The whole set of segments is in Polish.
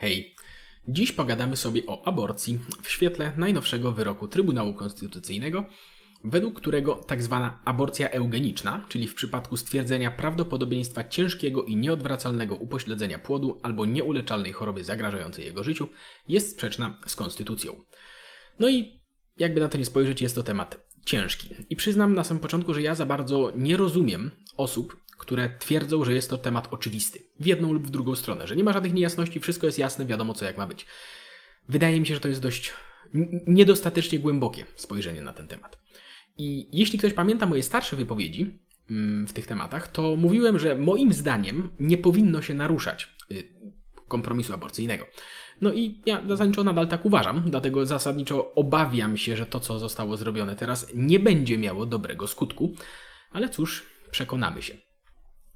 Hej, dziś pogadamy sobie o aborcji w świetle najnowszego wyroku Trybunału Konstytucyjnego, według którego tak zwana aborcja eugeniczna, czyli w przypadku stwierdzenia prawdopodobieństwa ciężkiego i nieodwracalnego upośledzenia płodu albo nieuleczalnej choroby zagrażającej jego życiu, jest sprzeczna z konstytucją. No i jakby na to nie spojrzeć, jest to temat ciężki. I przyznam na samym początku, że ja za bardzo nie rozumiem osób, które twierdzą, że jest to temat oczywisty. W jedną lub w drugą stronę, że nie ma żadnych niejasności, wszystko jest jasne, wiadomo co jak ma być. Wydaje mi się, że to jest dość niedostatecznie głębokie spojrzenie na ten temat. I jeśli ktoś pamięta moje starsze wypowiedzi mm, w tych tematach, to mówiłem, że moim zdaniem nie powinno się naruszać y, kompromisu aborcyjnego. No i ja zasadniczo nadal tak uważam, dlatego zasadniczo obawiam się, że to, co zostało zrobione teraz, nie będzie miało dobrego skutku, ale cóż, przekonamy się.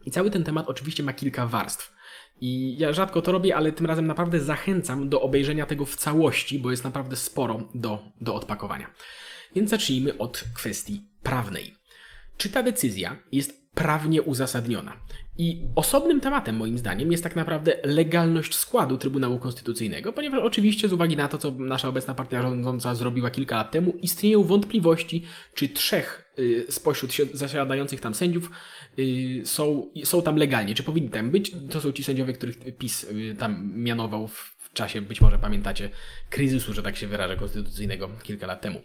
I cały ten temat oczywiście ma kilka warstw. I ja rzadko to robię, ale tym razem naprawdę zachęcam do obejrzenia tego w całości, bo jest naprawdę sporo do, do odpakowania. Więc zacznijmy od kwestii prawnej. Czy ta decyzja jest prawnie uzasadniona? I osobnym tematem, moim zdaniem, jest tak naprawdę legalność składu Trybunału Konstytucyjnego, ponieważ oczywiście z uwagi na to, co nasza obecna partia rządząca zrobiła kilka lat temu, istnieją wątpliwości, czy trzech y, spośród zasiadających tam sędziów y, są, są tam legalnie, czy powinni tam być. To są ci sędziowie, których PiS y, tam mianował w czasie, być może pamiętacie, kryzysu, że tak się wyrażę, konstytucyjnego kilka lat temu.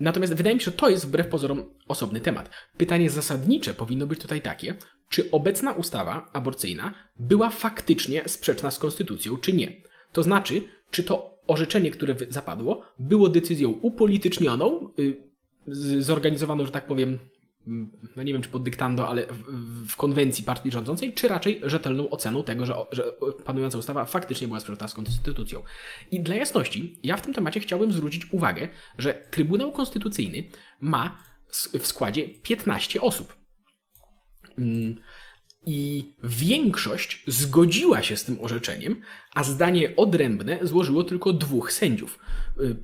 Natomiast wydaje mi się, że to jest wbrew pozorom osobny temat. Pytanie zasadnicze powinno być tutaj takie, czy obecna ustawa aborcyjna była faktycznie sprzeczna z konstytucją, czy nie. To znaczy, czy to orzeczenie, które zapadło, było decyzją upolitycznioną, yy, zorganizowaną, że tak powiem, no nie wiem czy pod dyktando, ale w, konwencji partii rządzącej, czy raczej rzetelną oceną tego, że, że panująca ustawa faktycznie była sprzeczna z konstytucją. I dla jasności, ja w tym temacie chciałbym zwrócić uwagę, że Trybunał Konstytucyjny ma w składzie 15 osób. Mm, I większość zgodziła się z tym orzeczeniem, a zdanie odrębne złożyło tylko dwóch sędziów. Y,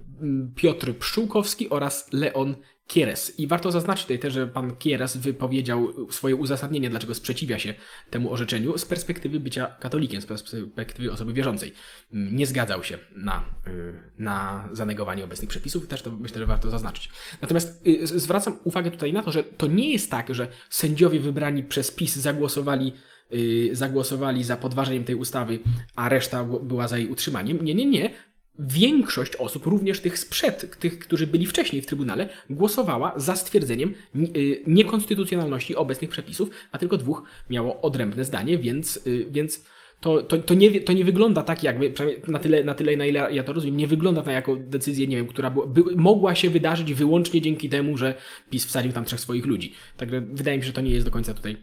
Piotr Pszczółkowski oraz Leon Kieres. I warto zaznaczyć tutaj też, że pan Kieres wypowiedział swoje uzasadnienie, dlaczego sprzeciwia się temu orzeczeniu z perspektywy bycia katolikiem, z perspektywy osoby wierzącej. Nie zgadzał się na, y, na zanegowanie obecnych przepisów, też to myślę, że warto zaznaczyć. Natomiast y, zwracam uwagę tutaj na to, że to nie jest tak, że sędziowie wybrani przez PiS zagłosowali y, zagłosowali za podważeniem tej ustawy, a reszta była za jej utrzymaniem. Nie, nie, nie większość osób, również tych sprzed, tych, którzy byli wcześniej w Trybunale, głosowała za stwierdzeniem y, niekonstytucjonalności obecnych przepisów, a tylko dwóch miało odrębne zdanie, więc, y, więc to, to, to, nie, to nie wygląda tak, jakby, na tyle, na tyle, na ile ja to rozumiem, nie wygląda to jako decyzję, nie wiem, która by, by, mogła się wydarzyć wyłącznie dzięki temu, że PiS wsadził tam trzech swoich ludzi. Także wydaje mi się, że to nie jest do końca tutaj.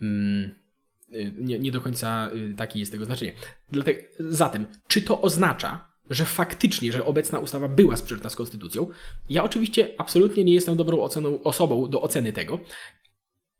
Hmm, nie, nie do końca taki jest tego znaczenie. Dlatego, zatem, czy to oznacza, że faktycznie, że obecna ustawa była sprzeczna z konstytucją. Ja oczywiście absolutnie nie jestem dobrą oceną, osobą do oceny tego,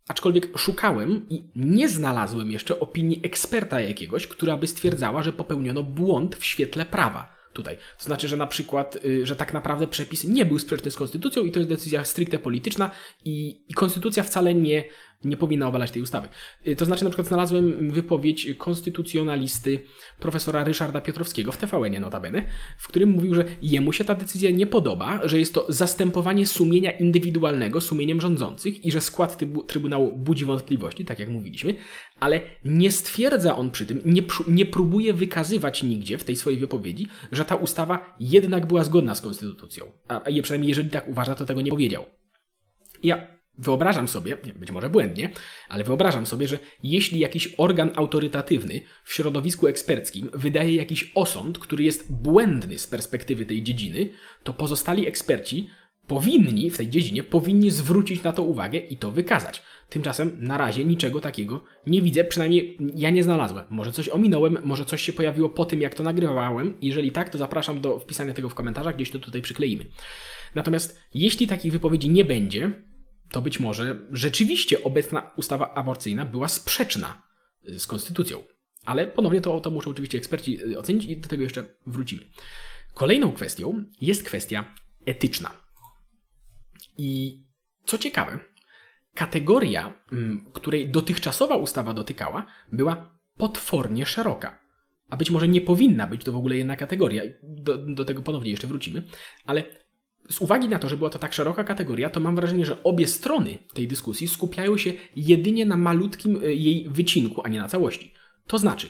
aczkolwiek szukałem i nie znalazłem jeszcze opinii eksperta jakiegoś, która by stwierdzała, że popełniono błąd w świetle prawa tutaj. To znaczy, że na przykład, y, że tak naprawdę przepis nie był sprzeczny z konstytucją i to jest decyzja stricte polityczna i, i konstytucja wcale nie nie powinna obalać tej ustawy. Y, to znaczy, na przykład znalazłem wypowiedź konstytucjonalisty profesora Ryszarda Piotrowskiego w TVN notabene, w którym mówił, że jemu się ta decyzja nie podoba, że jest to zastępowanie sumienia indywidualnego sumieniem rządzących i że skład Trybunału budzi wątpliwości, tak jak mówiliśmy, ale nie stwierdza on przy tym, nie, nie próbuje wykazywać nigdzie w tej swojej wypowiedzi, że ta ustawa jednak była zgodna z konstytucją. A przynajmniej jeżeli tak uważa, to tego nie powiedział. Ja Wyobrażam sobie, być może błędnie, ale wyobrażam sobie, że jeśli jakiś organ autorytatywny w środowisku eksperckim wydaje jakiś osąd, który jest błędny z perspektywy tej dziedziny, to pozostali eksperci powinni w tej dziedzinie powinni zwrócić na to uwagę i to wykazać. Tymczasem na razie niczego takiego nie widzę, przynajmniej ja nie znalazłem. Może coś ominąłem, może coś się pojawiło po tym, jak to nagrywałem. Jeżeli tak, to zapraszam do wpisania tego w komentarzach, gdzieś to tutaj przykleimy. Natomiast jeśli takich wypowiedzi nie będzie, to być może rzeczywiście obecna ustawa aborcyjna była sprzeczna y, z konstytucją. Ale ponownie to, to muszą oczywiście eksperci y, ocenić i do tego jeszcze wrócimy. Kolejną kwestią jest kwestia etyczna. I co ciekawe, kategoria, mm, której dotychczasowa ustawa dotykała, była potwornie szeroka. a być może nie powinna być to w ogóle jedna kategoria. Do, do tego ponownie jeszcze wrócimy, ale z uwagi na to, że była to tak szeroka kategoria, to mam wrażenie, że obie strony tej dyskusji skupiają się jedynie na malutkim e, jej wycinku, a nie na całości. To znaczy,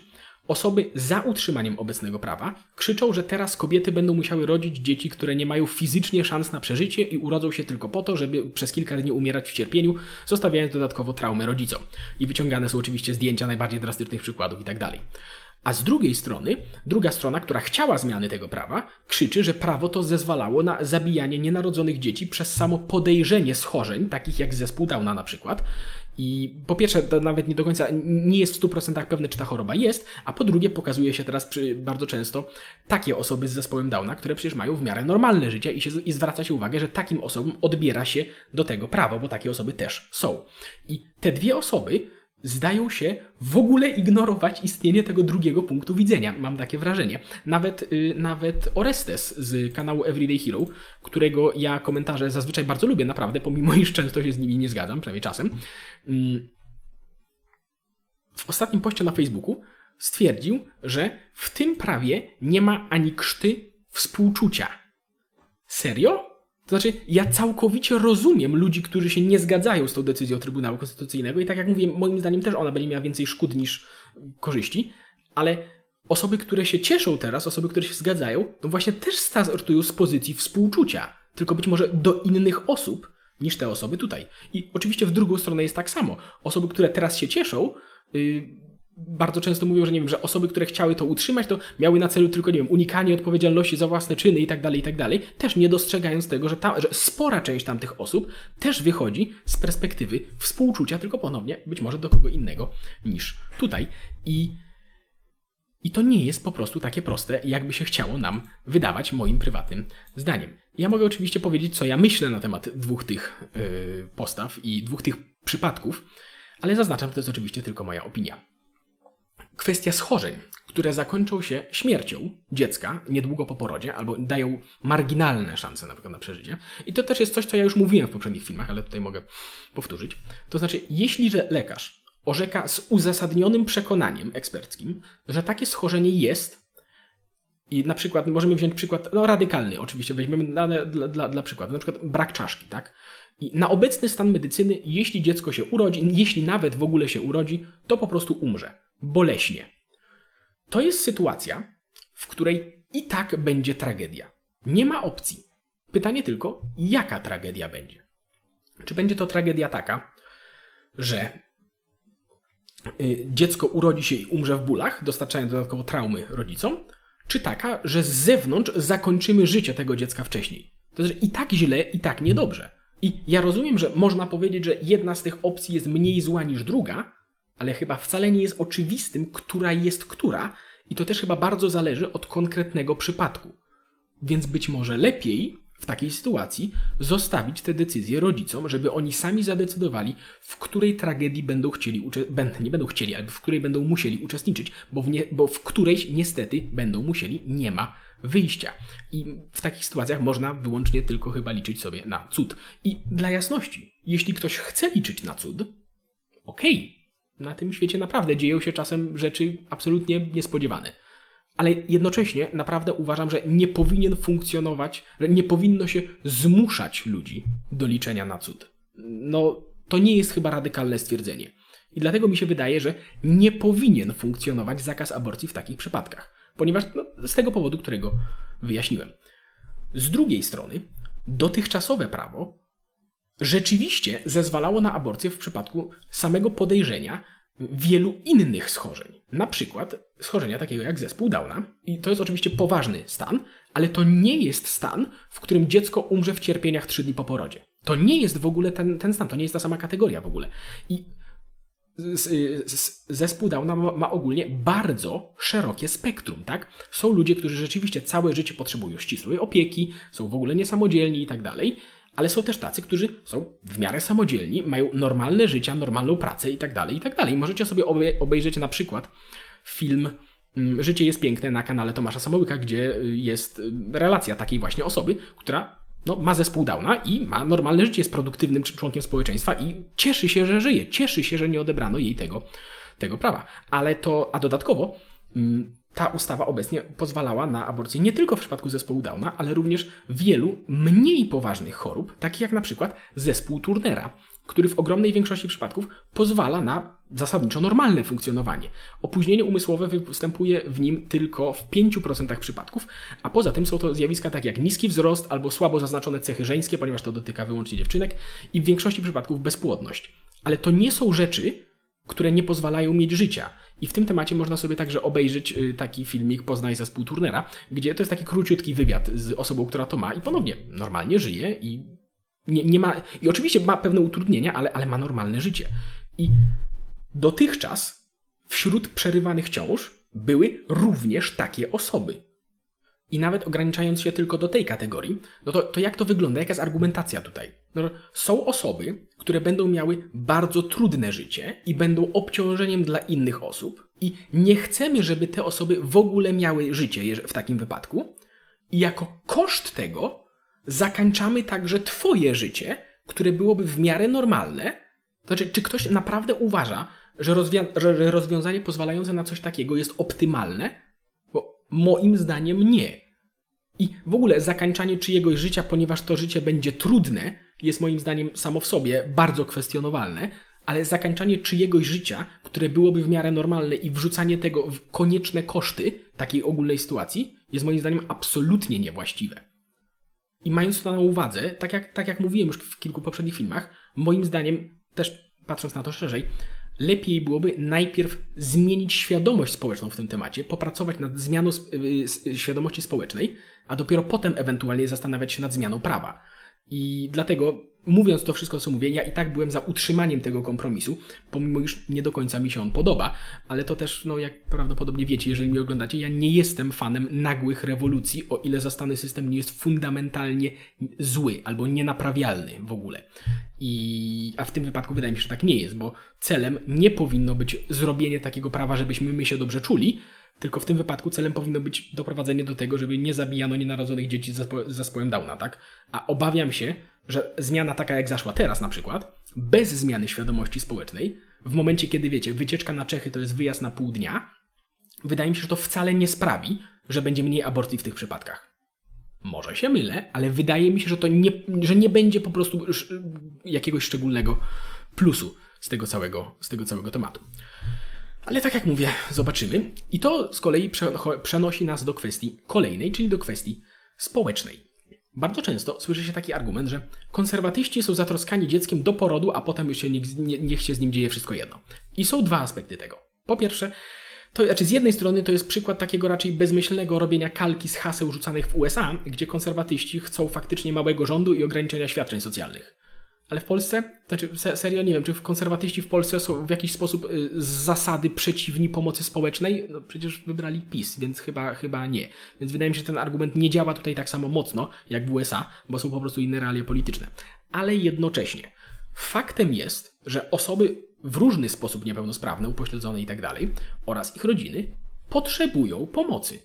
Osoby za utrzymaniem obecnego prawa krzyczą, że teraz kobiety będą musiały rodzić dzieci, które nie mają fizycznie szans na przeżycie i urodzą się tylko po to, żeby przez kilka dni umierać w cierpieniu, zostawiając dodatkowo traumę rodzicom. I wyciągane są oczywiście zdjęcia najbardziej drastycznych przykładów itd. A z drugiej strony, druga strona, która chciała zmiany tego prawa, krzyczy, że prawo to zezwalało na zabijanie nienarodzonych dzieci przez samo podejrzenie schorzeń, takich jak zespół Downa na przykład. I po pierwsze, to nawet nie do końca nie jest w 100% pewne, czy ta choroba jest, a po drugie, pokazuje się teraz bardzo często takie osoby z zespołem Downa, które przecież mają w miarę normalne życie i, się, i zwraca się uwagę, że takim osobom odbiera się do tego prawo, bo takie osoby też są. I te dwie osoby zdają się w ogóle ignorować istnienie tego drugiego punktu widzenia. Mam takie wrażenie. Nawet, yy, nawet Orestes z kanału Everyday Hero, którego ja komentarze zazwyczaj bardzo lubię, naprawdę, pomimo iż często się z nimi nie zgadzam, przynajmniej czasem. Yy, w ostatnim poście na Facebooku stwierdził, że w tym prawie nie ma ani krzty współczucia. Serio? Znaczy, ja całkowicie rozumiem ludzi, którzy się nie zgadzają z tą decyzją Trybunału Konstytucyjnego i tak jak mówię, moim zdaniem też ona będzie miała więcej szkód niż korzyści, ale osoby, które się cieszą teraz, osoby, które się zgadzają, to właśnie też startują z pozycji współczucia, tylko być może do innych osób niż te osoby tutaj. I oczywiście w drugą stronę jest tak samo. Osoby, które teraz się cieszą, yy, bardzo często mówią, że nie wiem, że osoby, które chciały to utrzymać, to miały na celu tylko, nie wiem, unikanie odpowiedzialności za własne czyny i tak dalej, i tak dalej, też nie dostrzegając tego, że, ta, że spora część tamtych osób też wychodzi z perspektywy współczucia, tylko ponownie być może do kogo innego niż tutaj. I, i to nie jest po prostu takie proste, jakby się chciało nam wydawać moim prywatnym zdaniem. Ja mogę oczywiście powiedzieć, co ja myślę na temat dwóch tych yy, postaw i dwóch tych przypadków, ale zaznaczam, że to jest oczywiście tylko moja opinia kwestia schorzeń, które zakończą się śmiercią dziecka niedługo po porodzie, albo dają marginalne szanse na przykład na przeżycie. I to też jest coś, co ja już mówiłem w poprzednich filmach, ale tutaj mogę powtórzyć. To znaczy, jeśli że lekarz orzeka z uzasadnionym przekonaniem eksperckim, że takie schorzenie jest, i na przykład możemy wziąć przykład, no radykalny oczywiście, weźmiemy dla, dla, dla przykładu, na przykład brak czaszki, tak? I na obecny stan medycyny, jeśli dziecko się urodzi, jeśli nawet w ogóle się urodzi, to po prostu umrze boleśnie. To jest sytuacja, w której i tak będzie tragedia. Nie ma opcji. Pytanie tylko, jaka tragedia będzie? Czy będzie to tragedia taka, że y, dziecko urodzi się i umrze w bólach, dostarczając dodatkowo traumy rodzicom, czy taka, że z zewnątrz zakończymy życie tego dziecka wcześniej? To znaczy i tak źle, i tak niedobrze. I ja rozumiem, że można powiedzieć, że jedna z tych opcji jest mniej zła niż druga, ale chyba wcale nie jest oczywistym, która jest która, i to też chyba bardzo zależy od konkretnego przypadku. Więc być może lepiej w takiej sytuacji zostawić te decyzje rodzicom, żeby oni sami zadecydowali, w której tragedii będą chcieli, nie będą chcieli, ale w której będą musieli uczestniczyć, bo w, nie, bo w którejś niestety będą musieli, nie ma wyjścia. I w takich sytuacjach można wyłącznie tylko chyba liczyć sobie na cud. I dla jasności, jeśli ktoś chce liczyć na cud, okej, okay, na tym świecie naprawdę dzieją się czasem rzeczy absolutnie niespodziewane. Ale jednocześnie naprawdę uważam, że nie powinien funkcjonować, że nie powinno się zmuszać ludzi do liczenia na cud. No, to nie jest chyba radykalne stwierdzenie. I dlatego mi się wydaje, że nie powinien funkcjonować zakaz aborcji w takich przypadkach. Ponieważ no, z tego powodu, którego wyjaśniłem. Z drugiej strony, dotychczasowe prawo rzeczywiście zezwalało na aborcję w przypadku samego podejrzenia wielu innych schorzeń. Na przykład schorzenia takiego jak zespół Downa. I to jest oczywiście poważny stan, ale to nie jest stan, w którym dziecko umrze w cierpieniach trzy dni po porodzie. To nie jest w ogóle ten, ten stan, to nie jest ta sama kategoria w ogóle. I zespół Downa ma, ma, ogólnie bardzo szerokie spektrum, tak? Są ludzie, którzy rzeczywiście całe życie potrzebują ścisłej opieki, są w ogóle niesamodzielni i tak dalej, ale są też tacy, którzy są w miarę samodzielni, mają normalne życie, normalną pracę i tak dalej, i tak. Możecie sobie obejrzeć na przykład film mm, Życie jest piękne na kanale Tomasza Samołyka, gdzie y, jest y, relacja takiej właśnie osoby, która no, ma zespół Downa i ma normalne życie, jest produktywnym członkiem społeczeństwa i cieszy się, że żyje, cieszy się, że nie odebrano jej tego, tego prawa. Ale to, a dodatkowo mm, ta ustawa obecnie pozwalała na aborcję nie tylko w przypadku zespołu Downa, ale również wielu mniej poważnych chorób, takich jak na przykład zespół Turnera, który w ogromnej większości przypadków pozwala na zasadniczo normalne funkcjonowanie. Opóźnienie umysłowe występuje w nim tylko w 5% przypadków, a poza tym są to zjawiska takie jak niski wzrost albo słabo zaznaczone cechy żeńskie, ponieważ to dotyka wyłącznie dziewczynek i w większości przypadków bezpłodność. Ale to nie są rzeczy, które nie pozwalają mieć życia. I w tym temacie można sobie także obejrzeć y, taki filmik Poznaj zespół Turnera, gdzie to jest taki króciutki wywiad z osobą, która to ma i ponownie normalnie żyje i nie, nie ma, i oczywiście ma pewne utrudnienia, ale, ale ma normalne życie. I dotychczas wśród przerywanych ciąż były również takie osoby. I nawet ograniczając się tylko do tej kategorii, no to, to jak to wygląda? Jaka jest argumentacja tutaj? No, są osoby, które będą miały bardzo trudne życie i będą obciążeniem dla innych osób, i nie chcemy, żeby te osoby w ogóle miały życie w takim wypadku. I jako koszt tego zakańczamy także Twoje życie, które byłoby w miarę normalne. Znaczy, czy ktoś naprawdę uważa, że, że rozwiązanie pozwalające na coś takiego jest optymalne? Bo moim zdaniem nie. I w ogóle zakańczanie czyjegoś życia, ponieważ to życie będzie trudne, jest moim zdaniem samo w sobie bardzo kwestionowalne, ale zakańczanie czyjegoś życia, które byłoby w miarę normalne i wrzucanie tego w konieczne koszty takiej ogólnej sytuacji, jest moim zdaniem absolutnie niewłaściwe. I mając to na uwadze, tak jak, tak jak mówiłem już w kilku poprzednich filmach, moim zdaniem, też patrząc na to szerzej, lepiej byłoby najpierw zmienić świadomość społeczną w tym temacie, popracować nad zmianą świadomości społecznej, a dopiero potem ewentualnie zastanawiać się nad zmianą prawa. I dlatego, mówiąc to wszystko, co mówię, ja i tak byłem za utrzymaniem tego kompromisu, pomimo już nie do końca mi się on podoba, ale to też, no jak prawdopodobnie wiecie, jeżeli mnie oglądacie, ja nie jestem fanem nagłych rewolucji, o ile zastany system nie jest fundamentalnie zły albo nienaprawialny w ogóle. I, a w tym wypadku wydaje mi się, że tak nie jest, bo celem nie powinno być zrobienie takiego prawa, żebyśmy my się dobrze czuli, tylko w tym wypadku celem powinno być doprowadzenie do tego, żeby nie zabijano nienarodzonych dzieci z zespołem Downa, tak? A obawiam się, że zmiana taka jak zaszła teraz na przykład, bez zmiany świadomości społecznej, w momencie kiedy wiecie, wycieczka na Czechy to jest wyjazd na pół dnia, wydaje mi się, że to wcale nie sprawi, że będzie mniej aborcji w tych przypadkach. Może się mylę, ale wydaje mi się, że to nie, że nie będzie po prostu jakiegoś szczególnego plusu z tego całego, z tego całego tematu. Ale tak jak mówię, zobaczymy. I to z kolei przenosi nas do kwestii kolejnej, czyli do kwestii społecznej. Bardzo często słyszy się taki argument, że konserwatyści są zatroskani dzieckiem do porodu, a potem już się niech, niech się z nim dzieje wszystko jedno. I są dwa aspekty tego. Po pierwsze, to znaczy z jednej strony to jest przykład takiego raczej bezmyślnego robienia kalki z haseł rzucanych w USA, gdzie konserwatyści chcą faktycznie małego rządu i ograniczenia świadczeń socjalnych. Ale w Polsce, znaczy serio nie wiem, czy konserwatyści w Polsce są w jakiś sposób y, z zasady przeciwni pomocy społecznej? No przecież wybrali PiS, więc chyba, chyba nie. Więc wydaje mi się, że ten argument nie działa tutaj tak samo mocno jak w USA, bo są po prostu inne realia polityczne. Ale jednocześnie faktem jest, że osoby w różny sposób niepełnosprawne, upośledzone i tak dalej, oraz ich rodziny potrzebują pomocy.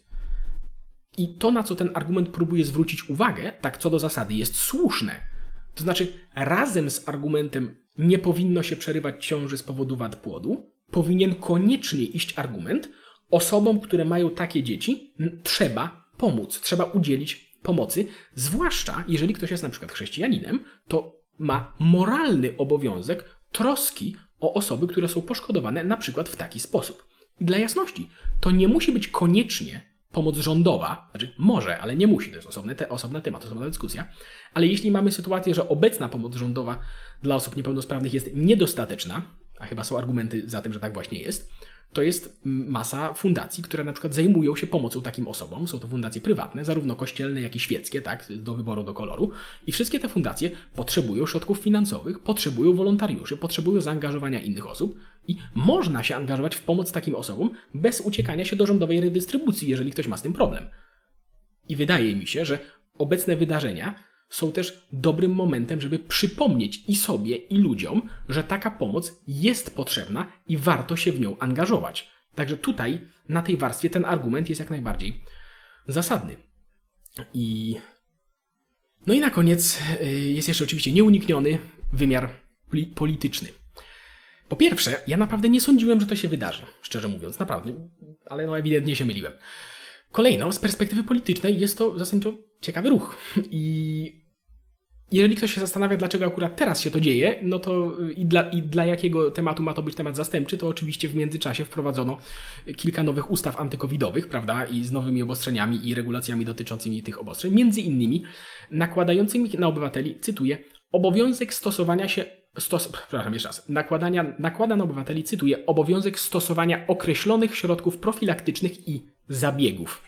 I to, na co ten argument próbuje zwrócić uwagę, tak co do zasady, jest słuszne to znaczy, razem z argumentem nie powinno się przerywać ciąży z powodu wad płodu, powinien koniecznie iść argument osobom, które mają takie dzieci, trzeba pomóc, trzeba udzielić pomocy, zwłaszcza jeżeli ktoś jest na przykład chrześcijaninem, to ma moralny obowiązek troski o osoby, które są poszkodowane na przykład w taki sposób. I dla jasności, to nie musi być koniecznie pomoc rządowa, znaczy może, ale nie musi, to jest osobny, te, osobny temat, osobna dyskusja, ale jeśli mamy sytuację, że obecna pomoc rządowa dla osób niepełnosprawnych jest niedostateczna, a chyba są argumenty za tym, że tak właśnie jest, to jest masa fundacji, które na przykład zajmują się pomocą takim osobom. Są to fundacje prywatne, zarówno kościelne, jak i świeckie, tak, do wyboru, do koloru. I wszystkie te fundacje potrzebują środków finansowych, potrzebują wolontariuszy, potrzebują zaangażowania innych osób i można się angażować w pomoc takim osobom bez uciekania się do rządowej redystrybucji, jeżeli ktoś ma z tym problem. I wydaje mi się, że obecne wydarzenia są też dobrym momentem, żeby przypomnieć i sobie, i ludziom, że taka pomoc jest potrzebna i warto się w nią angażować. Także tutaj, na tej warstwie, ten argument jest jak najbardziej zasadny. I. No i na koniec y, jest jeszcze oczywiście nieunikniony wymiar polityczny. Po pierwsze, ja naprawdę nie sądziłem, że to się wydarzy, szczerze mówiąc, naprawdę, ale no ewidentnie się myliłem. Kolejno, z perspektywy politycznej jest to zasadniczo ciekawy ruch i jeżeli ktoś się zastanawia, dlaczego akurat teraz się to dzieje, no to i dla, i dla jakiego tematu ma to być temat zastępczy, to oczywiście w międzyczasie wprowadzono kilka nowych ustaw antykowidowych, prawda, i z nowymi obostrzeniami i regulacjami dotyczącymi tych obostrzeń, między innymi nakładającymi na obywateli, cytuję, obowiązek stosowania się Stos, przepraszam, jeszcze raz. Nakładania, nakłada na obywateli, cytuję, obowiązek stosowania określonych środków profilaktycznych i zabiegów.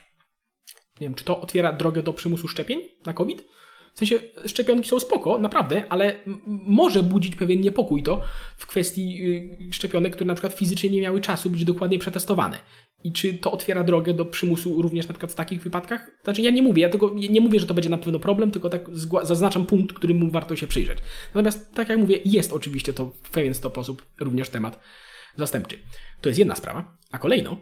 Nie wiem, czy to otwiera drogę do przymusu szczepień na COVID? W sensie szczepionki są spoko, naprawdę, ale może budzić pewien niepokój to w kwestii y, szczepionek, które na przykład fizycznie nie miały czasu być dokładnie przetestowane. I czy to otwiera drogę do przymusu również na przykład w takich wypadkach? Znaczy ja nie mówię, ja tylko nie mówię, że to będzie na pewno problem, tylko tak zaznaczam punkt, którym warto się przyjrzeć. Natomiast tak jak mówię, jest oczywiście to w pewien sposób również temat zastępczy. To jest jedna sprawa. A kolejno,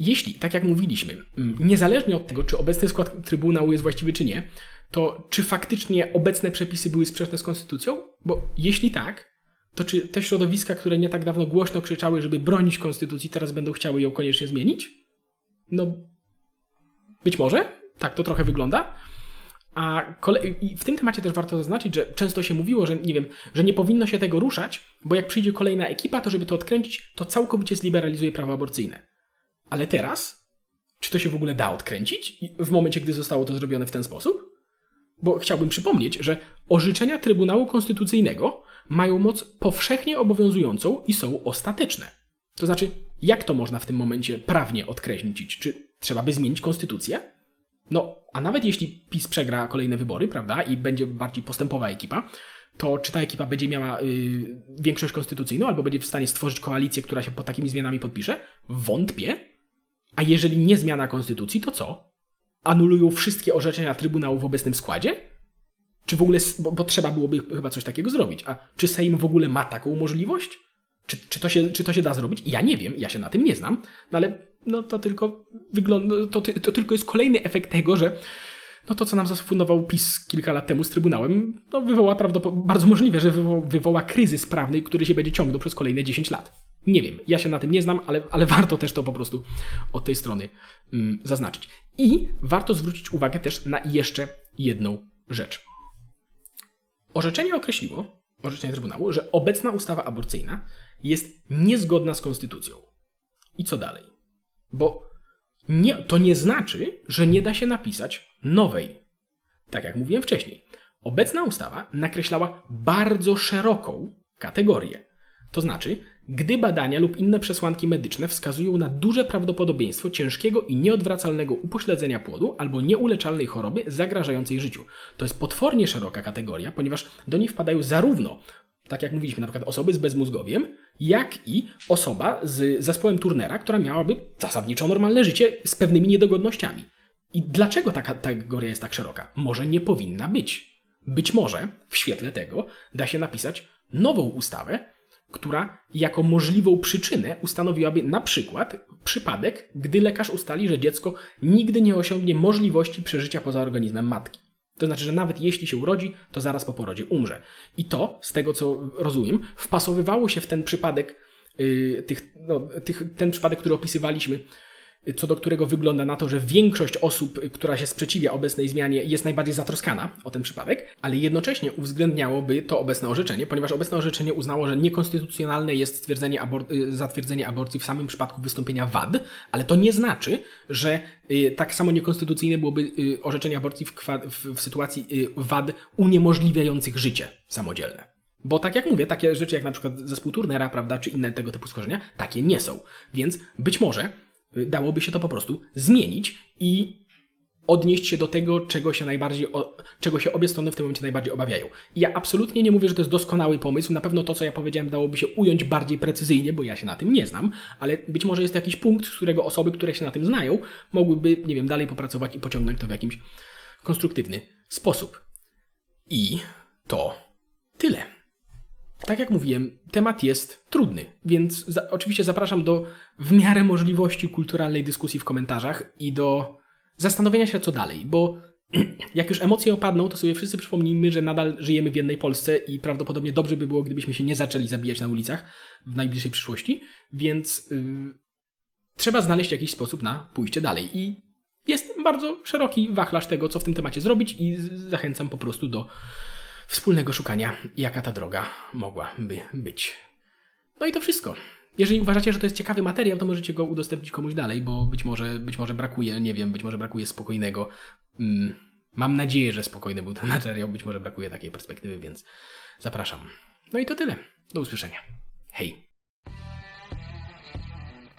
jeśli, tak jak mówiliśmy, mm, niezależnie od tego, czy obecny skład Trybunału jest właściwy, czy nie, to czy faktycznie obecne przepisy były sprzeczne z konstytucją? Bo jeśli tak, to czy te środowiska, które nie tak dawno głośno krzyczały, żeby bronić konstytucji, teraz będą chciały ją koniecznie zmienić? No, być może. Tak to trochę wygląda. A w tym temacie też warto zaznaczyć, że często się mówiło, że nie wiem, że nie powinno się tego ruszać, bo jak przyjdzie kolejna ekipa, to żeby to odkręcić, to całkowicie zliberalizuje prawo aborcyjne. Ale teraz, czy to się w ogóle da odkręcić w momencie, gdy zostało to zrobione w ten sposób? Bo chciałbym przypomnieć, że orzeczenia Trybunału Konstytucyjnego mają moc powszechnie obowiązującą i są ostateczne. To znaczy, jak to można w tym momencie prawnie odkreślić? Czy trzeba by zmienić konstytucję? No, a nawet jeśli PiS przegra kolejne wybory, prawda, i będzie bardziej postępowa ekipa, to czy ta ekipa będzie miała yy, większość konstytucyjną, albo będzie w stanie stworzyć koalicję, która się pod takimi zmianami podpisze? Wątpię. A jeżeli nie zmiana konstytucji, to co? anulują wszystkie orzeczenia Trybunału w obecnym składzie? Czy w ogóle, bo, bo, trzeba byłoby chyba coś takiego zrobić. A czy Sejm w ogóle ma taką możliwość? Czy, czy, to się, czy to się da zrobić? Ja nie wiem, ja się na tym nie znam, no ale no to tylko wygląda, to, to tylko jest kolejny efekt tego, że no to, co nam zafundował PiS kilka lat temu z Trybunałem, no wywoła prawdopodobnie, bardzo możliwe, że wywoła, wywoła kryzys prawny, który się będzie ciągnął przez kolejne 10 lat. Nie wiem, ja się na tym nie znam, ale, ale warto też to po prostu od tej strony mm, zaznaczyć. I warto zwrócić uwagę też na jeszcze jedną rzecz. Orzeczenie określiło, orzeczenie Trybunału, że obecna ustawa aborcyjna jest niezgodna z konstytucją. I co dalej? Bo nie, to nie znaczy, że nie da się napisać nowej. Tak jak mówiłem wcześniej, obecna ustawa nakreślała bardzo szeroką kategorię. To znaczy, gdy badania lub inne przesłanki medyczne wskazują na duże prawdopodobieństwo ciężkiego i nieodwracalnego upośledzenia płodu albo nieuleczalnej choroby zagrażającej życiu. To jest potwornie szeroka kategoria, ponieważ do niej wpadają zarówno, tak jak mówiliśmy, na przykład osoby z bezmózgowiem, jak i osoba z zespołem Turnera, która miałaby zasadniczo normalne życie z pewnymi niedogodnościami. I dlaczego ta kategoria jest tak szeroka? Może nie powinna być. Być może w świetle tego da się napisać nową ustawę, która jako możliwą przyczynę ustanowiłaby na przykład przypadek, gdy lekarz ustali, że dziecko nigdy nie osiągnie możliwości przeżycia poza organizmem matki. To znaczy, że nawet jeśli się urodzi, to zaraz po porodzie umrze. I to, z tego co rozumiem, wpasowywało się w ten przypadek, yy, tych, no, tych, ten przypadek, który opisywaliśmy co do którego wygląda na to, że większość osób, która się sprzeciwia obecnej zmianie, jest najbardziej zatroskana o ten przypadek, ale jednocześnie uwzględniałoby to obecne orzeczenie, ponieważ obecne orzeczenie uznało, że niekonstytucjonalne jest stwierdzenie abor y, zatwierdzenie aborcji w samym przypadku wystąpienia wad, ale to nie znaczy, że y, tak samo niekonstytucyjne byłoby y, orzeczenie aborcji w, w, sytuacji wad uniemożliwiających życie samodzielne. Bo tak jak mówię, takie rzeczy jak na przykład zespół Turnera, prawda, czy inne tego typu schorzenia, takie nie są. Więc być może dałoby się to po prostu zmienić i odnieść się do tego, czego się najbardziej, czego się obie strony w tym momencie najbardziej obawiają. Ja absolutnie nie mówię, że to jest doskonały pomysł. Na pewno to, co ja powiedziałem, dałoby się ująć bardziej precyzyjnie, bo ja się na tym nie znam, ale być może jest jakiś punkt, z którego osoby, które się na tym znają, mogłyby, nie wiem, dalej popracować i pociągnąć to w jakimś konstruktywny sposób. I to tyle. Tak jak mówiłem, temat jest trudny, więc za, oczywiście zapraszam do w miarę możliwości kulturalnej dyskusji w komentarzach i do zastanowienia się, co dalej, bo jak już emocje opadną, to sobie wszyscy przypomnijmy, że nadal żyjemy w jednej Polsce i prawdopodobnie dobrze by było, gdybyśmy się nie zaczęli zabijać na ulicach w najbliższej przyszłości, więc yy, trzeba znaleźć jakiś sposób na pójście dalej. I jest bardzo szeroki wachlarz tego, co w tym temacie zrobić i zachęcam po prostu do wspólnego szukania, jaka ta droga mogłaby być. No i to wszystko. Jeżeli uważacie, że to jest ciekawy materiał, to możecie go udostępnić komuś dalej, bo być może, być może brakuje, nie wiem, być może brakuje spokojnego. Mm, mam nadzieję, że spokojny był ten materiał, być może brakuje takiej perspektywy, więc zapraszam. No i to tyle. Do usłyszenia. Hej.